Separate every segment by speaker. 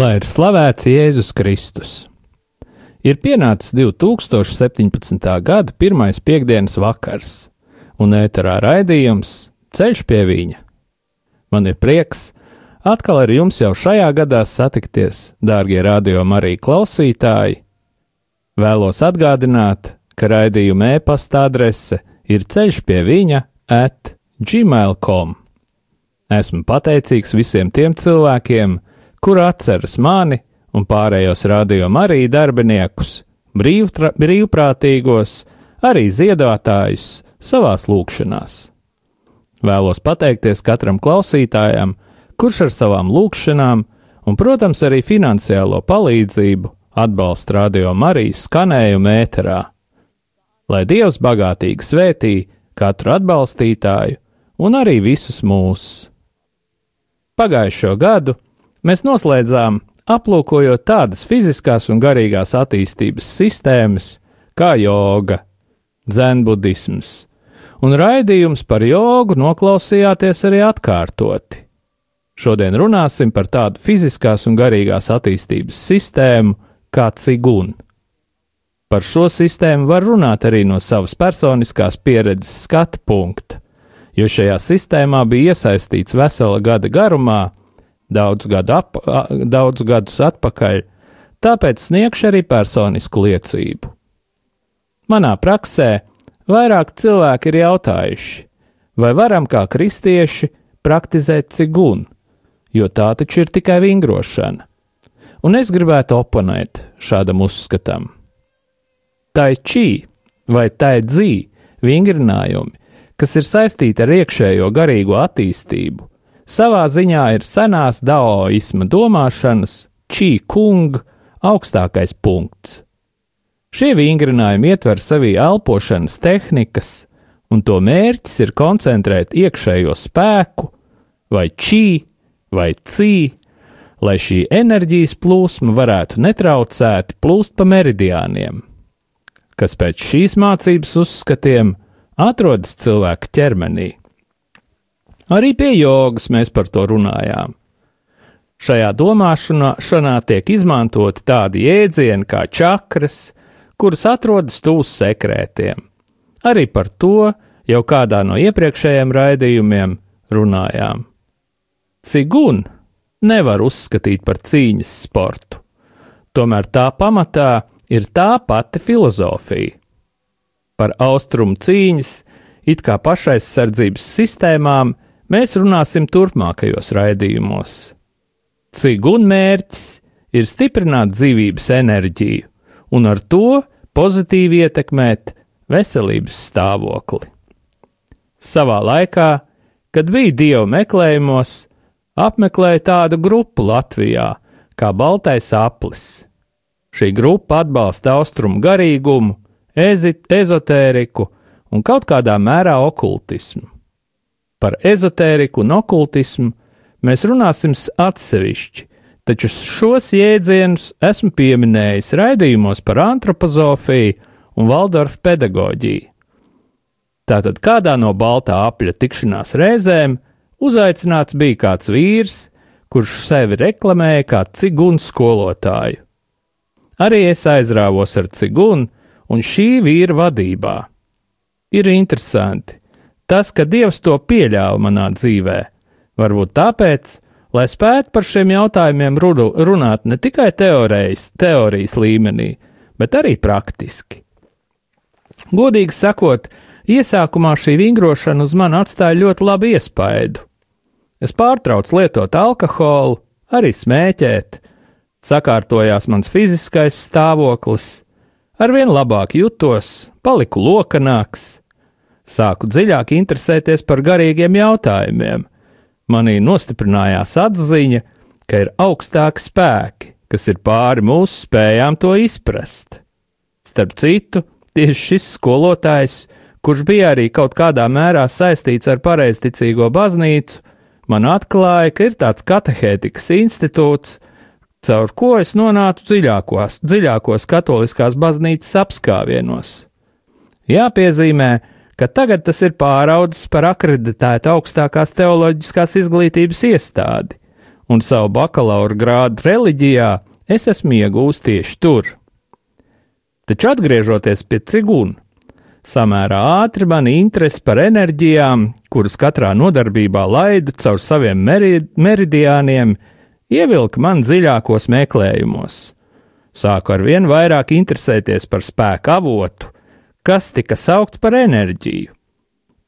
Speaker 1: Lai ir slavēts Jēzus Kristus! Ir pienācis 2017. gada pirmais piekdienas vakars, un ēterā raidījums Ceļš pie viņa. Man ir prieks atkal ar jums jau šajā gadā satikties, dārgie radio arī klausītāji. Vēlos atgādināt, ka raidījuma e-pasta adrese ir ceļš pie viņa at gmail.com. Esmu pateicīgs visiem tiem cilvēkiem, kur atceras mani un pārējos rādījuma arī darbiniekus, brīvprātīgos, arī ziedotājus savās lūkšanās. Vēlos pateikties katram klausītājam, kurš ar savām lūkšanām un, protams, arī finansiālo palīdzību atbalsta radio Marijas skanējumu ēterā. Lai Dievs bagātīgi svētī katru atbalstītāju un arī visus mūsus. Pagājušo gadu Mēs noslēdzām aplūkojot tādas fiziskās un garīgās attīstības sistēmas kā joga, dzenbudisms, un raidījums par jogu noklausījāties arī atkārtoti. Šodien runāsim par tādu fiziskās un garīgās attīstības sistēmu kā cigun. Par šo sistēmu var runāt arī no savas personiskās pieredzes skatu punkta, jo šajā sistēmā bija iesaistīts vesela gada garumā daudz, gadu ap, daudz gadus atpakaļ, tāpēc sniegšu arī personisku liecību. Manā praksē vairāk cilvēki ir jautājuši, vai varam kā kristieši praktizēt cigunu, jo tā taču ir tikai vingrošana. Un es gribētu oponēt šādam uzskatam. Tai čī vai tai dzī vingrinājumi, kas ir saistīti ar iekšējo garīgo attīstību, savā ziņā ir senās daoisma domāšanas čī kung augstākais punkts. Šie vingrinājumi ietver sevī elpošanas tehnikas, un to mērķis ir koncentrēt iekšējo spēku, vai čī, vai cī, lai šī enerģijas plūsma varētu netraucēti plūst pa meridiāniem, kas pēc šīs mācības uzskatiem atrodas cilvēka ķermenī. Arī pie jogas mēs par to runājām. Šajā domāšanā tiek izmantoti tādi jēdzieni kā čakras, kuras atrodas tūs sekrētiem. Arī par to jau kādā no iepriekšējiem raidījumiem runājām. Cigun nevar uzskatīt par cīņas sportu, tomēr tā pamatā ir tā pati filozofija. Par austrumu cīņas, it kā pašaizsardzības sistēmām, mēs runāsim turpmākajos raidījumos. Ciguna mērķis ir stiprināt dzīvības enerģiju un ar to pozitīvi ietekmēt veselības stāvokli. Savā laikā, kad bija dievu meklējumos, apmeklēja tādu grupu Latvijā kā Baltais aplis. Šī grupa atbalsta austrumu garīgumu, ezotēriku un kaut kādā mērā okultismu. Par ezotēriku un okultismu mēs runāsim atsevišķi, taču šos jēdzienus esmu pieminējis raidījumos par antropozofiju un Valdorfu pedagoģiju. Tātad kādā no baltā apļa tikšanās reizēm uzaicināts bija kāds vīrs, kurš sevi reklamēja kā cigunu skolotāju. Arī es aizrāvos ar cigunu un šī vīra vadībā. Ir interesanti, Tas, ka Dievs to pieļāva manā dzīvē, varbūt tāpēc, lai spētu par šiem jautājumiem runāt ne tikai teorijas, teorijas līmenī, bet arī praktiski. Godīgi sakot, iesākumā šī vingrošana uz mani atstāja ļoti labu iespaidu. Es pārtraucu lietot alkoholu, arī smēķēt, sakārtojās mans fiziskais stāvoklis, arvien labāk jutos, paliku lokanāks, Sāku dziļāk interesēties par garīgiem jautājumiem. Manī nostiprinājās atziņa, ka ir augstāki spēki, kas ir pāri mūsu spējām to izprast. Starp citu, tieši šis skolotājs, kurš bija arī kaut kādā mērā saistīts ar pareizticīgo baznīcu, man atklāja, ka ir tāds katehētikas institūts, caur ko es nonācu dziļākos, dziļākos katoliskās baznīcas apskāvienos. Jāpiezīmē, ka tagad tas ir pāraudzis par akreditētu augstākās teoloģiskās izglītības iestādi, un savu bakalaura grādu reliģijā es esmu iegūstis tieši tur. Taču atgriežoties pie cigūna, samērā ātri mani interesi par enerģijām, kuras katrā nodarbībā laidu caur saviem meridiāniem, ievilka man dziļākos meklējumos. Sāku ar vien vairāk interesēties par spēku avotu, kas tika saukts par enerģiju.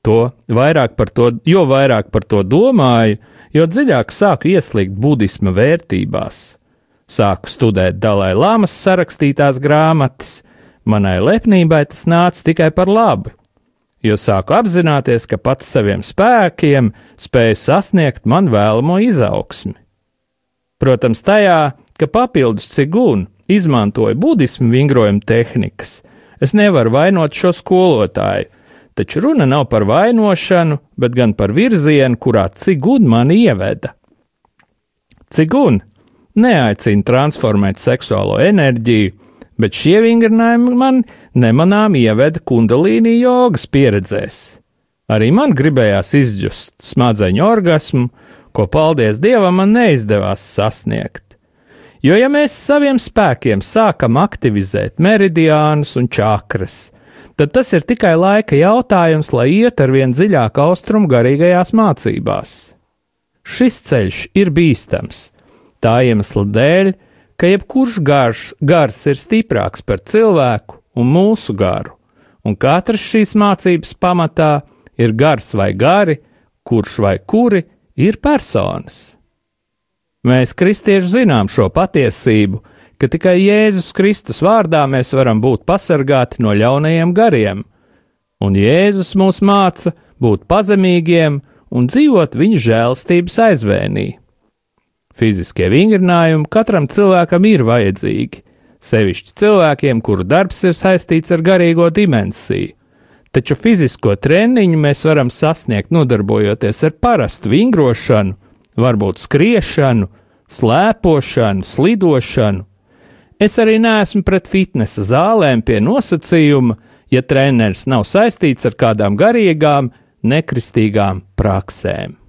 Speaker 1: To vairāk par to, jo vairāk par to domāju, jo dziļāk sāku ieslīgt budisma vērtībās. Sāku studēt Dalai Lamas sarakstītās grāmatas, manai lepnībai tas nāca tikai par labu, jo sāku apzināties, ka pats saviem spēkiem spēju sasniegt man vēlamo izaugsmi. Protams, tajā, ka papildus cigūnu izmantoja budismu vingrojuma tehnikas, es nevaru vainot šo skolotāju, taču runa nav par vainošanu, bet gan par virzienu, kurā cigūna mani ieveda. Cigūna neaicina transformēt seksuālo enerģiju, bet šie vingrinājumi man nemanām ieveda kundalīni jogas pieredzēs. Arī man gribējās izjust smadzeņu orgasmu, ko, paldies Dievam, man neizdevās sasniegt. Jo, ja mēs saviem spēkiem sākam aktivizēt meridiānus un čakras, tad tas ir tikai laika jautājums, lai iet ar vien dziļāk austrumu garīgajās mācībās. Šis ceļš ir bīstams, tā iemesla dēļ, ka jebkurš garš, gars ir stiprāks par cilvēku un mūsu garu, un katrs šīs mācības pamatā ir gars vai gari, kurš vai kuri ir personas. Mēs, kristieši, zinām šo patiesību, ka tikai Jēzus Kristus vārdā mēs varam būt pasargāti no ļaunajiem gariem, un Jēzus mūs māca būt pazemīgiem un dzīvot viņa žēlstības aizvēnī. Fiziskie vingrinājumi katram cilvēkam ir vajadzīgi, sevišķi cilvēkiem, kuru darbs ir saistīts ar garīgo dimensiju. Taču fizisko treniņu mēs varam sasniegt nodarbojoties ar parastu vingrošanu, varbūt skriešanu, slēpošanu, slidošanu. Es arī neesmu pret fitnesa zālēm pie nosacījuma, ja treneris nav saistīts ar kādām garīgām, nekristīgām praksēm.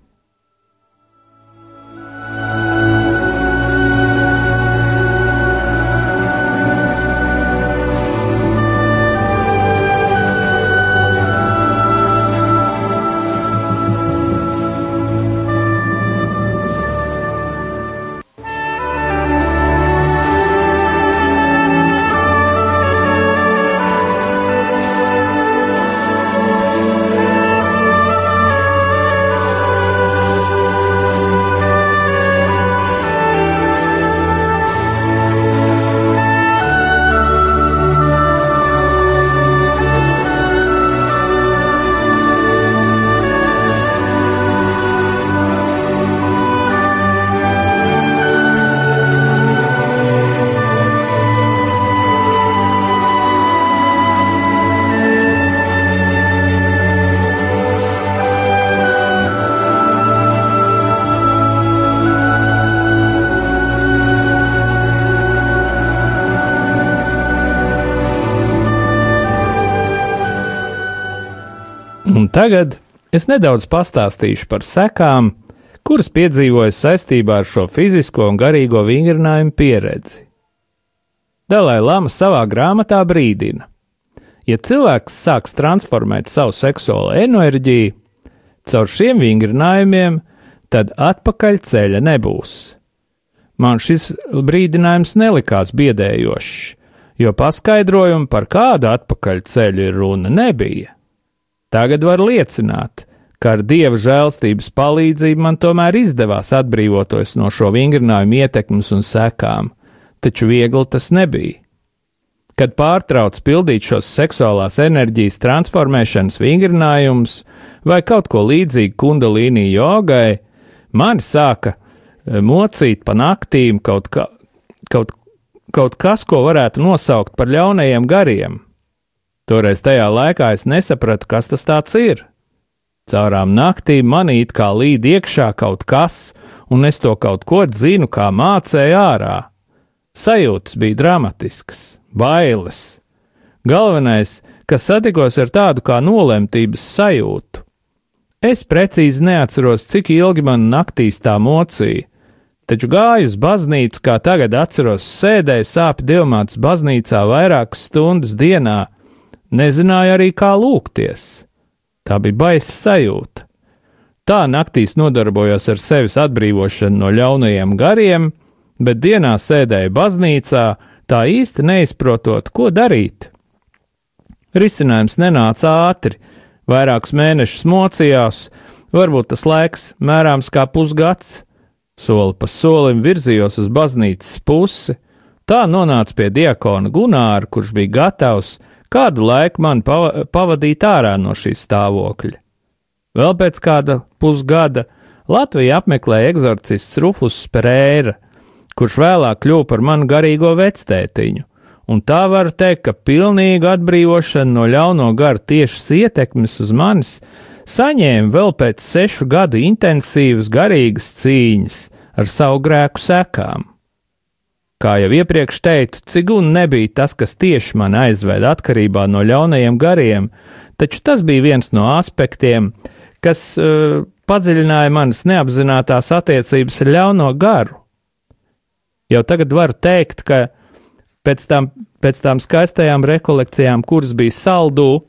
Speaker 1: Tagad es nedaudz pastāstīšu par sekām, kuras piedzīvoju saistībā ar šo fizisko un garīgo vingrinājumu pieredzi. Dalai Lama savā grāmatā brīdina, ja cilvēks sāks transformēt savu seksuālo enerģiju caur šiem vingrinājumiem, tad atpakaļ ceļa nebūs. Man šis brīdinājums nelikās biedējošs, jo paskaidrojumu par kādu atpakaļ ceļu ir runa nebija. Tagad var liecināt, ka ar dieva žēlstības palīdzību man tomēr izdevās atbrīvoties no šo vingrinājumu ietekmes un sekām, taču viegli tas nebija. Kad pārtrauc pildīt šos seksuālās enerģijas transformēšanas vingrinājumus vai kaut ko līdzīgu kundalīnī jogai, mani sāka eh, mocīt pa naktīm kaut, kā, kaut, kaut kas, ko varētu nosaukt par ļaunajiem gariem. Toreiz tajā laikā es nesapratu, kas tas ir. Caurām naktīm manī it kā līd iekšā kaut kas, un es to kaut ko zinu, kā mācēju ārā. Sajūtas bija dramatiskas, bailes. Galvenais, ka satikos ar tādu kā nolemtības sajūtu. Es precīzi neatceros, cik ilgi man naktīs tā mocīja, taču gāju uz baznīcu, kā tagad atceros, sēdēju sāpju dievmāts baznīcā vairākas stundas dienā, nezināju arī kā lūgties. Tā bija baisa sajūta. Tā naktīs nodarbojos ar sevis atbrīvošanu no ļaunajiem gariem, bet dienā sēdēju baznīcā, tā īsti neizprotot, ko darīt. Risinājums nenāca ātri, vairākus mēnešus mocījās, varbūt tas laiks mērāms kā pusgads. Soli pa solim virzījos uz baznīcas pusi, tā nonāca pie diakona Gunāra, kurš bija gatavs kādu laiku man pavadīt ārā no šīs stāvokļa. Vēl pēc kāda pusgada Latvija apmeklēja eksorcists Rufus Pereira, kurš vēlāk kļuva par manu garīgo vectētiņu, un tā var teikt, ka pilnīga atbrīvošana no ļauno garu tiešas ietekmes uz manis saņēma vēl pēc sešu gadu intensīvas garīgas cīņas ar savu grēku sekām. Kā jau iepriekš teicu, ciguna nebija tas, kas tieši man aizveda atkarībā no ļaunajiem gariem, taču tas bija viens no aspektiem, kas uh, padziļināja manas neapzinātās attiecības ar ļauno garu. Jau tagad varu teikt, ka pēc tām, pēc tām skaistajām rekolekcijām, kuras bija saldū,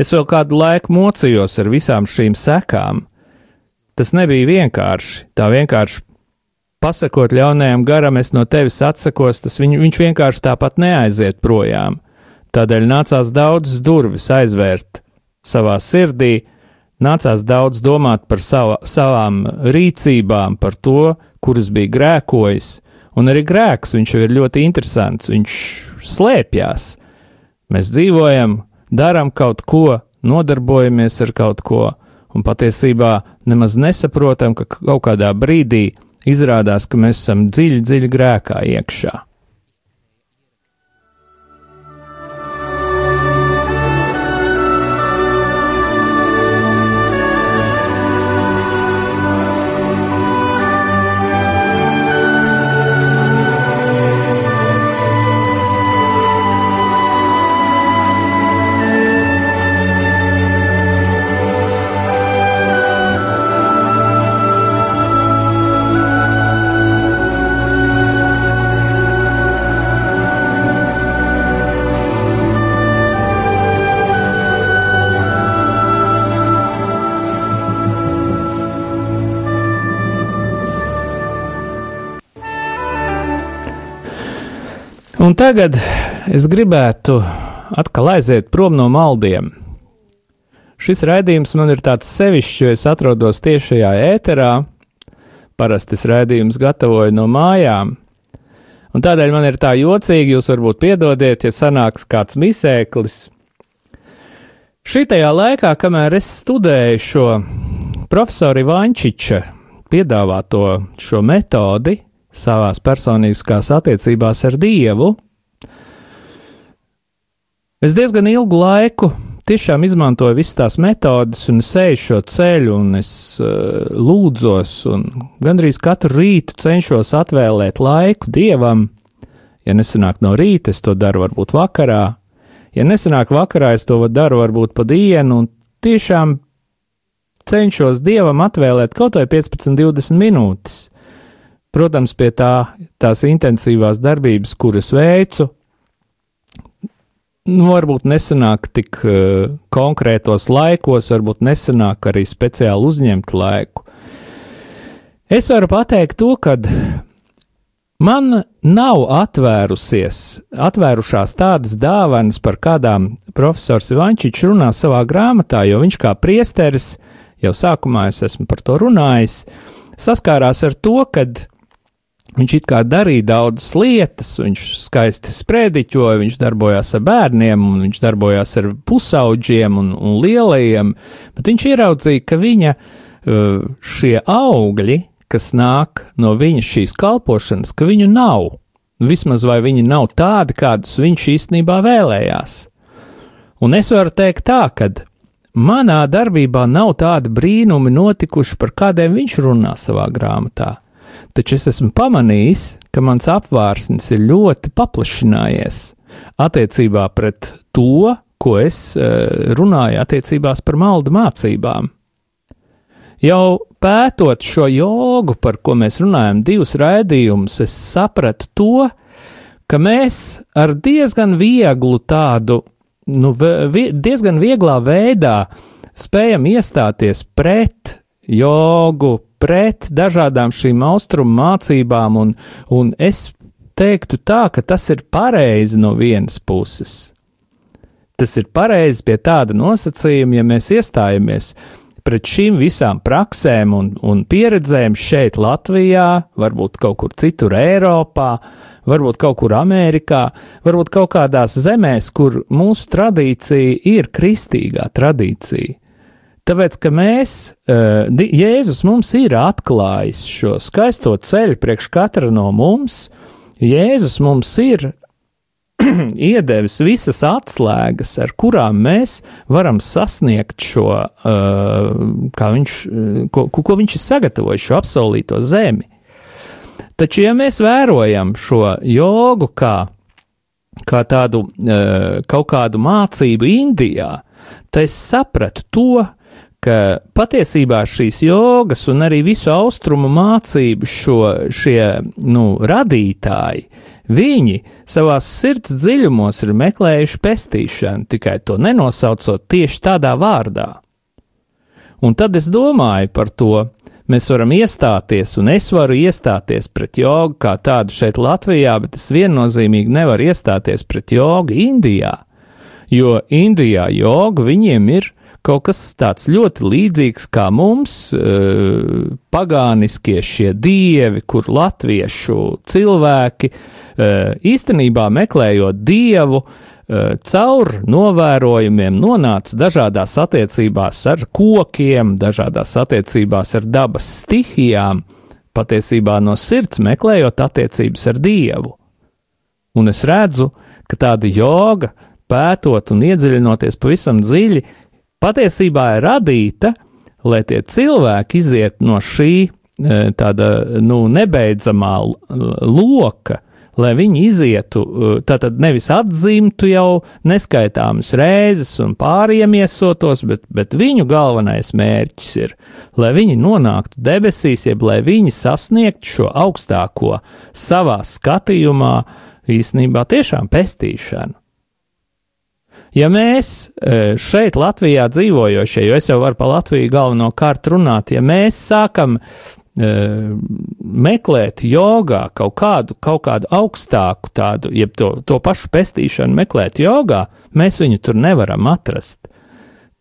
Speaker 1: es vēl kādu laiku mocījos ar visām šīm sekām. Tas nebija vienkārši. Tā vienkārši pasakot ļaunajam garam, es no tevis atsakos, tas viņ, viņš vienkārši tāpat neaiziet projām. Tādēļ nācās daudzas durvis aizvērt savā sirdī, nācās daudz domāt par sava, savām rīcībām, par to, kuras bija grēkojis, un arī grēks viņš ir ļoti interesants, viņš slēpjas. Mēs dzīvojam, darām kaut ko, nodarbojamies ar kaut ko, un patiesībā nemaz nesaprotam, ka kaut kādā brīdī Izrādās, ka mēs esam dziļi, dziļi grēkā iekšā. Un tagad es gribētu atkal aiziet prom no maldiem. Šis raidījums man ir tāds sevišķs, jo es atrodos tiešajā ēterā. Parasti es raidījumus gatavoju no mājām. Un tādēļ man ir tā jocīgi, jūs varbūt piedodiet, ja sanāks kāds misēklis. Šitajā laikā, kamēr es studēju šo profesoru Ivančiča piedāvāto šo metodi, savās personiskās attiecībās ar Dievu, es diezgan ilgu laiku tiešām izmantoju visas tās metodes, un es eju šo ceļu, un es uh, lūdzos, un gandrīz katru rītu cenšos atvēlēt laiku Dievam. Ja nesanāk no rīta, es to daru varbūt vakarā. Ja nesanāk vakarā, es to daru varbūt pa dienu, un tiešām cenšos Dievam atvēlēt kaut vai 15, 20 minūtes. Protams, pie tā, tās intensīvās darbības, kuras veicu, nu, varbūt nesanāk tik uh, konkrētos laikos, varbūt nesanāk arī speciāli uzņemt laiku. Es varu pateikt to, ka man nav atvērusies, atvērušās tādas dāvanas, par kādām profesors Ivančičs runā savā grāmatā, jo viņš kā priesteris, jau sākumā es esmu par to runājis, saskārās ar to, kad Viņš it kā darīja daudzas lietas, viņš skaisti sprediķoja, viņš darbojās ar bērniem, viņš darbojās ar pusauģiem un, un lielajiem, bet viņš ieraudzīja, ka viņa uh, šie augļi, kas nāk no viņa šīs kalpošanas, ka viņu nav. Vismaz vai viņi nav tādi, kādus viņš īstenībā vēlējās. Un es varu teikt tā, ka manā darbībā nav tādi brīnumi notikuši, par kādiem viņš runā savā grāmatā. Taču es esmu pamanījis, ka mans apvārsnis ir ļoti paplašinājies attiecībā pret to, ko es eh, runāju attiecībās par maldu mācībām. Jau pētot šo jogu, par ko mēs runājam, divus raidījumus, es sapratu to, ka mēs ar diezgan vieglu tādu, nu, vi, diezgan vieglā veidā spējam iestāties pret jogu, pret dažādām šīm austrumu mācībām, un, un es teiktu tā, ka tas ir pareizi no vienas puses. Tas ir pareizi pie tāda nosacījuma, ja mēs iestājamies pret šīm visām praksēm un, un pieredzēm šeit, Latvijā, varbūt kaut kur citur Eiropā, varbūt kaut kur Amerikā, varbūt kaut kādās zemēs, kur mūsu tradīcija ir kristīgā tradīcija. Tāpēc, ka mēs, uh, Jēzus mums ir atklājis šo skaisto ceļu priekš katra no mums, Jēzus mums ir iedevis visas atslēgas, ar kurām mēs varam sasniegt šo, kā viņš, uh, ko, ko viņš ir sagatavojis, šo apsolīto zemi. Taču, ja mēs vērojam šo jogu kā, kā tādu kaut kādu mācību Indijā, tad es sapratu to, ka patiesībā šīs jogas un arī visu austrumu mācību šo, šie nu, radītāji Viņi savā sirds dziļumos ir meklējuši pestīšanu, tikai to nenosaucot tieši tādā vārdā. Un tad es domāju par to, mēs varam iestāties, un es varu iestāties pret jogu kā tādu šeit Latvijā, bet es viennozīmīgi nevaru iestāties pret jogu Indijā, jo Indijā joga viņiem ir kaut kas tāds ļoti līdzīgs kā mums, uh, pagāniskie šie dievi, kur latviešu cilvēki uh, īstenībā meklējot dievu, uh, caur novērojumiem nonāca dažādās attiecībās ar kokiem, dažādās attiecībās ar dabas stihijām, patiesībā no sirds meklējot attiecības ar dievu. Un es redzu, ka tāda joga, pētot un iedziļinoties pavisam dziļi, patiesībā ir radīta, lai tie cilvēki iziet no šī e, tāda nu, nebeidzamā loka, lai viņi izietu, e, tātad nevis atzimtu jau neskaitāmas reizes un pāriemiesotos, bet, bet viņu galvenais mērķis ir, lai viņi nonāktu debesīs, jeb lai viņi sasniegtu šo augstāko savā skatījumā, īstenībā tiešām pestīšanu. Ja mēs e, šeit, Latvijā dzīvojošie, jo es jau varu par Latviju galvenokārt runāt, ja mēs sākam uh, meklēt jogā kaut kādu, kaut kādu augstāku tādu, jeb to, to pašu pestīšanu meklēt jogā, mēs viņu tur nevaram atrast.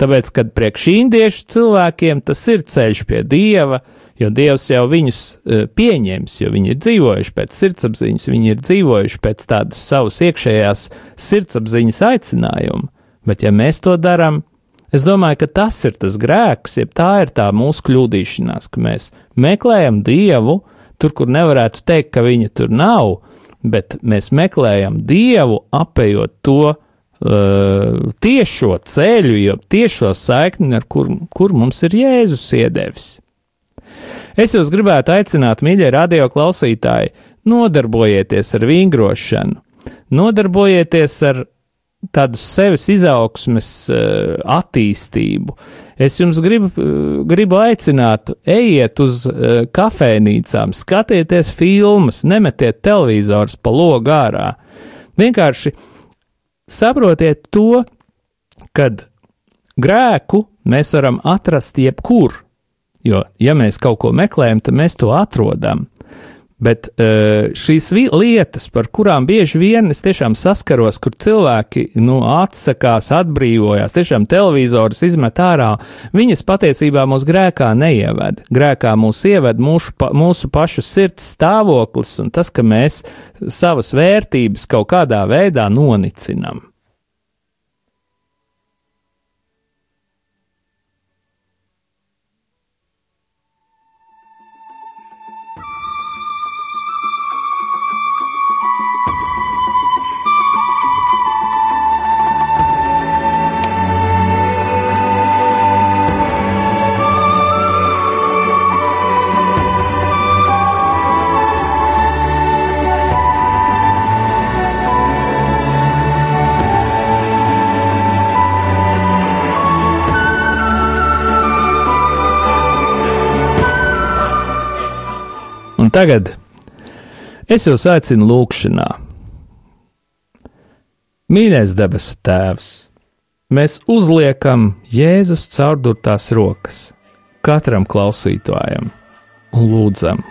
Speaker 1: Tāpēc, kad priekš indiešu cilvēkiem tas ir ceļš pie dieva, uh, jo Dievs jau viņus uh, pieņems, jo viņi ir dzīvojuši pēc sirdsapziņas, viņi ir dzīvojuši pēc tādas savas iekšējās sirdsapziņas aicinājuma. Bet ja mēs to darām, es domāju, ka tas ir tas grēks, jeb tā ir tā mūsu kļūdīšanās, ka mēs meklējam Dievu tur, kur nevarētu teikt, ka viņa tur nav, bet mēs meklējam Dievu apējot to uh, tiešo ceļu, jo tiešo saikni, ar kur, kur mums ir Jēzus iedevis. Es jūs gribētu aicināt, mīļie radio klausītāji, nodarbojieties ar vingrošanu, nodarbojieties ar tādu sevis izaugsmes uh, attīstību. Es jums gribu, uh, gribu aicināt, ejiet uz uh, kafejnīcām, skatieties filmas, nemetiet televizors pa logu ārā. Vienkārši saprotiet to, kad grēku mēs varam atrast jebkur. Jo, ja mēs kaut ko meklējam, tad mēs to atrodam. Bet uh, šīs lietas, par kurām bieži vien es tiešām saskaros, kur cilvēki nu, atsakās, atbrīvojās, tiešām televizors izmet ārā, viņas patiesībā mūsu grēkā neieved. Grēkā mūs ieved mūsu, mūsu pašu sirds stāvoklis un tas, ka mēs savas vērtības kaut kādā veidā nonicinam. Tagad es jūs aicinu lūgšanā. Mīļais debesu Tēvs, mēs uzliekam Jēzus caurdurtās rokas katram klausītājam un lūdzam.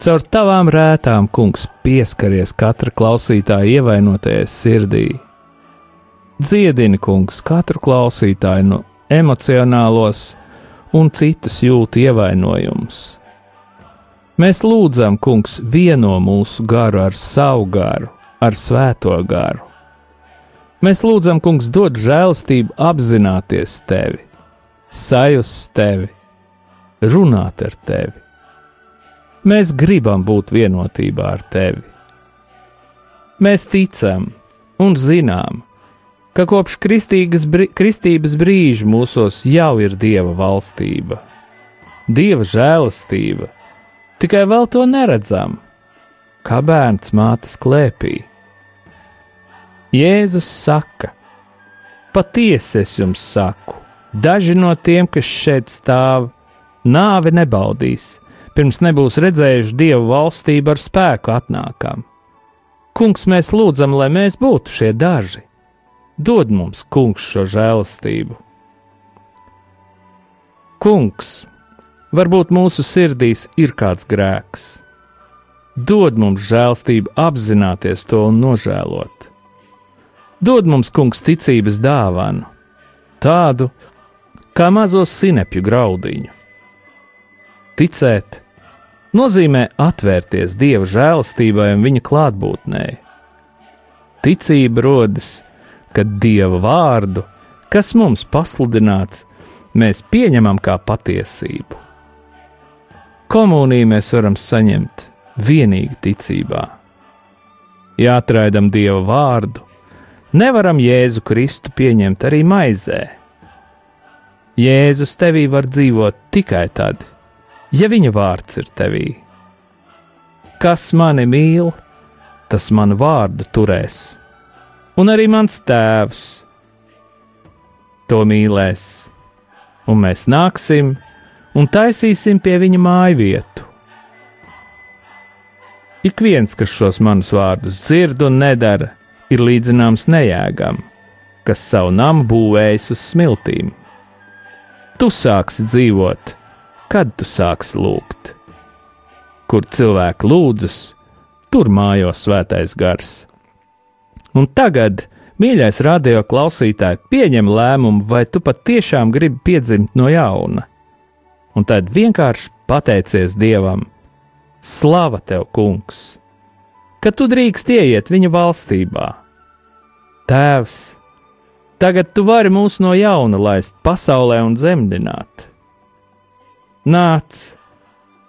Speaker 1: Caur tavām rētām, kungs, pieskaries katra klausītāja ievainotajai sirdī. Dziedini, kungs, katru klausītāju no emocionālos un citus jūtu ievainojumus. Mēs lūdzam, kungs, vieno mūsu garu ar savu garu, ar svēto garu. Mēs lūdzam, kungs, dod žēlastību apzināties tevi, sajust tevi, runāt ar tevi. Mēs gribam būt vienotībā ar tevi. Mēs ticam un zinām, ka kopš kristības brīža mūsos jau ir Dieva valstība, Dieva žēlastība, tikai vēl to neredzam, kā bērns mātes klēpī. Jēzus saka: Patiesi es jums saku, daži no tiem, kas šeit stāv, nāvi nebaudīs, pirms nebūs redzējuši Dievu valstību ar spēku atnākam. Kungs, mēs lūdzam, lai mēs būtu šie daži dod mums, kungs, šo žēlastību. Kungs, varbūt mūsu sirdīs ir kāds grēks. Dod mums žēlstību, apzināties to un nožēlot. Dod mums, kungs, ticības dāvanu, tādu kā mazo sinepju graudiņu. Ticēt nozīmē atvērties Dieva žēlastībai un viņa klātbūtnē. Ticība rodas ka Dieva vārdu, kas mums pasludināts, mēs pieņemam kā patiesību. Komuniju mēs varam saņemt vienīgi ticībā. Ja atraidam Dieva vārdu, nevaram Jēzu Kristu pieņemt arī maizē. Jēzus tevī var dzīvot tikai tad, ja viņa vārds ir tevī. Kas mani mīl, tas manu vārdu turēs un arī mans tēvs to mīlēs, un mēs nāksim un taisīsim pie viņa māju vietu. Ik viens, kas šos manus vārdus dzird un nedara, ir līdzināms nejēgam, kas savu namu būvējis uz smiltīm. Tu sāksi dzīvot, kad tu sāksi lūgt. Kur cilvēki lūdzas, tur mājos svētais gars. Un tagad, mīļais radio klausītāj, pieņem lēmumu, vai tu patiešām gribi piedzimt no jauna. Un tad vienkārši pateicies Dievam: Slava tev, Kungs, ka tu drīkst ieiet viņa valstībā. Tēvs, tagad tu vari mūs no jauna laist pasaulē un zemdināt. Nāc,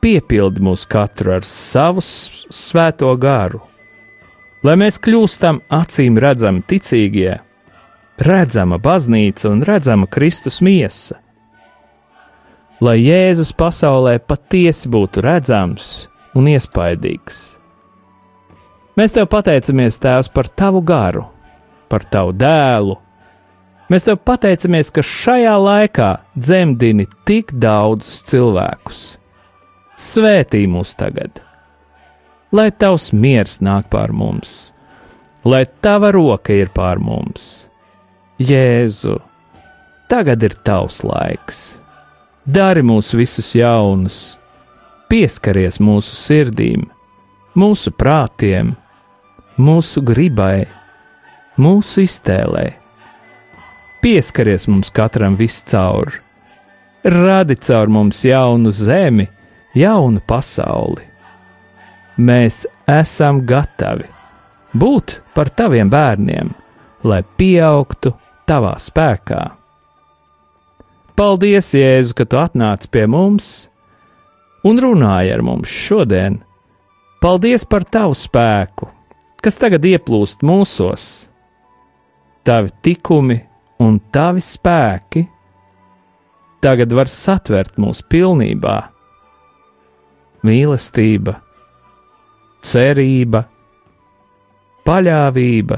Speaker 1: piepildi mūs katru ar savu svēto garu lai mēs kļūstam acīm redzami ticīgie, redzama baznīca un redzama Kristus miesa. Lai Jēzus pasaulē patiesi būtu redzams un iespaidīgs. Mēs tev pateicamies, Tēvs, par tavu garu, par tavu dēlu. Mēs tev pateicamies, ka šajā laikā dzemdini tik daudzus cilvēkus. Svētī mūs tagad! lai tavs miers nāk pār mums, lai tava roka ir pār mums. Jēzu, tagad ir tavs laiks. Dari mūs visus jaunus, pieskaries mūsu sirdīm, mūsu prātiem, mūsu gribai, mūsu iztēlē. Pieskaries mums katram viscaur, radi caur mums jaunu zemi, jaunu pasauli mēs esam gatavi būt par taviem bērniem, lai pieaugtu tavā spēkā. Paldies, Jēzu, ka tu atnāci pie mums un runāji ar mums šodien. Paldies par tavu spēku, kas tagad ieplūst mūsos. Tavi tikumi un tavi spēki tagad var satvert mūs pilnībā. Mīlestība, cerība, paļāvība,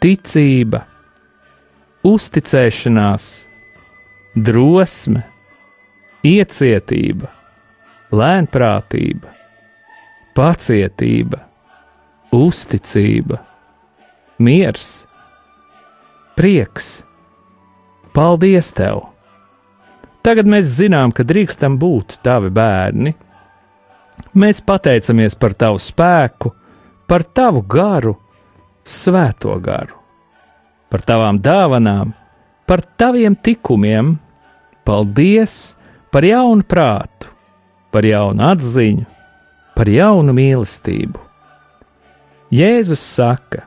Speaker 1: ticība, uzticēšanās, drosme, iecietība, lēnprātība, pacietība, uzticība, miers, prieks. Paldies tev! Tagad mēs zinām, ka drīkstam būt tavi bērni. Mēs pateicamies par tavu spēku, par tavu garu, svēto garu, par tavām dāvanām, par taviem tikumiem. Paldies par jaunu prātu, par jaunu atziņu, par jaunu mīlestību. Jēzus saka,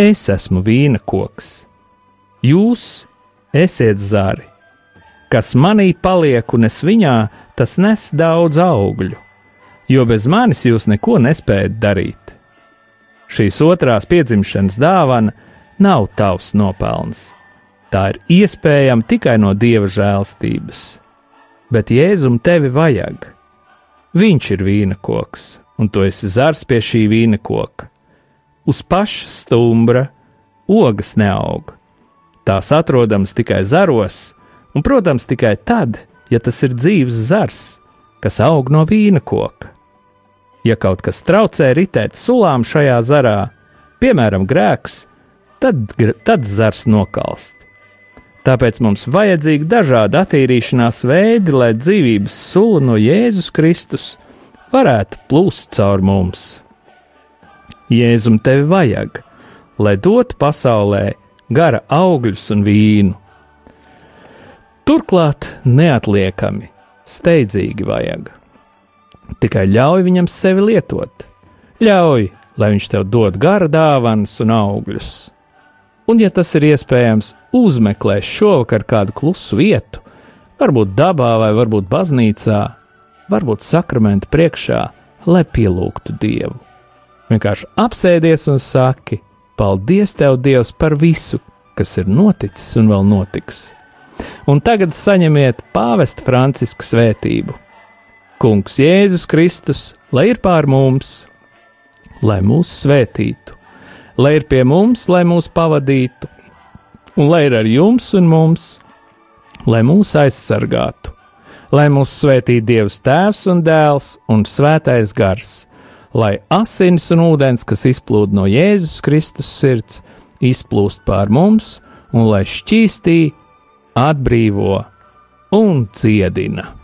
Speaker 1: es esmu vīna koks, jūs esiet zari, kas manī paliek un es viņā, tas nes daudz augļu, jo bez manis jūs neko nespējat darīt. Šīs otrās piedzimšanas dāvana nav tavs nopelns. Tā ir iespējama tikai no dieva žēlstības. Bet Jēzum tevi vajag. Viņš ir vīna koks, un tu esi zars pie šī vīna koka. Uz paša stumbra ogas neaug. Tās atrodamas tikai zaros, un, protams, tikai tad, ja tas ir dzīves zars, kas aug no vīna koka. Ja kaut kas traucē ritēt sulām šajā zarā, piemēram, grēks, tad, tad zars nokalst. Tāpēc mums vajadzīgi dažādi attīrīšanās veidi, lai dzīvības sula no Jēzus Kristus varētu plūst caur mums. Jēzum tevi vajag, lai dotu pasaulē gara augļus un vīnu. Turklāt neatliekami, steidzīgi vajag. Tikai ļauj viņam sevi lietot, ļauj, lai viņš tev dod gara dāvanas un augļus. Un, ja tas ir iespējams, uzmeklē šovakar kādu klusu vietu, varbūt dabā vai varbūt baznīcā, varbūt sakramenta priekšā, lai pielūgtu Dievu. Vienkārši apsēdies un saki: Paldies, Tev, Dievs, par visu, kas ir noticis un vēl notiks. Un tagad saņemiet pāvesta Franciska svētību. Kungs Jēzus Kristus, lai ir pār mums, lai mūs svētītu, lai ir pie mums, lai mūs pavadītu, un lai ir ar jums un mums, lai mūs aizsargātu, lai mūs svētītu Dievs Tēvs un Dēls un Svētais Gars. Lai asins un ūdens, kas izplūd no Jēzus Kristus sirds, izplūst pār mums, un lai šķīstī, atbrīvo un dziedina.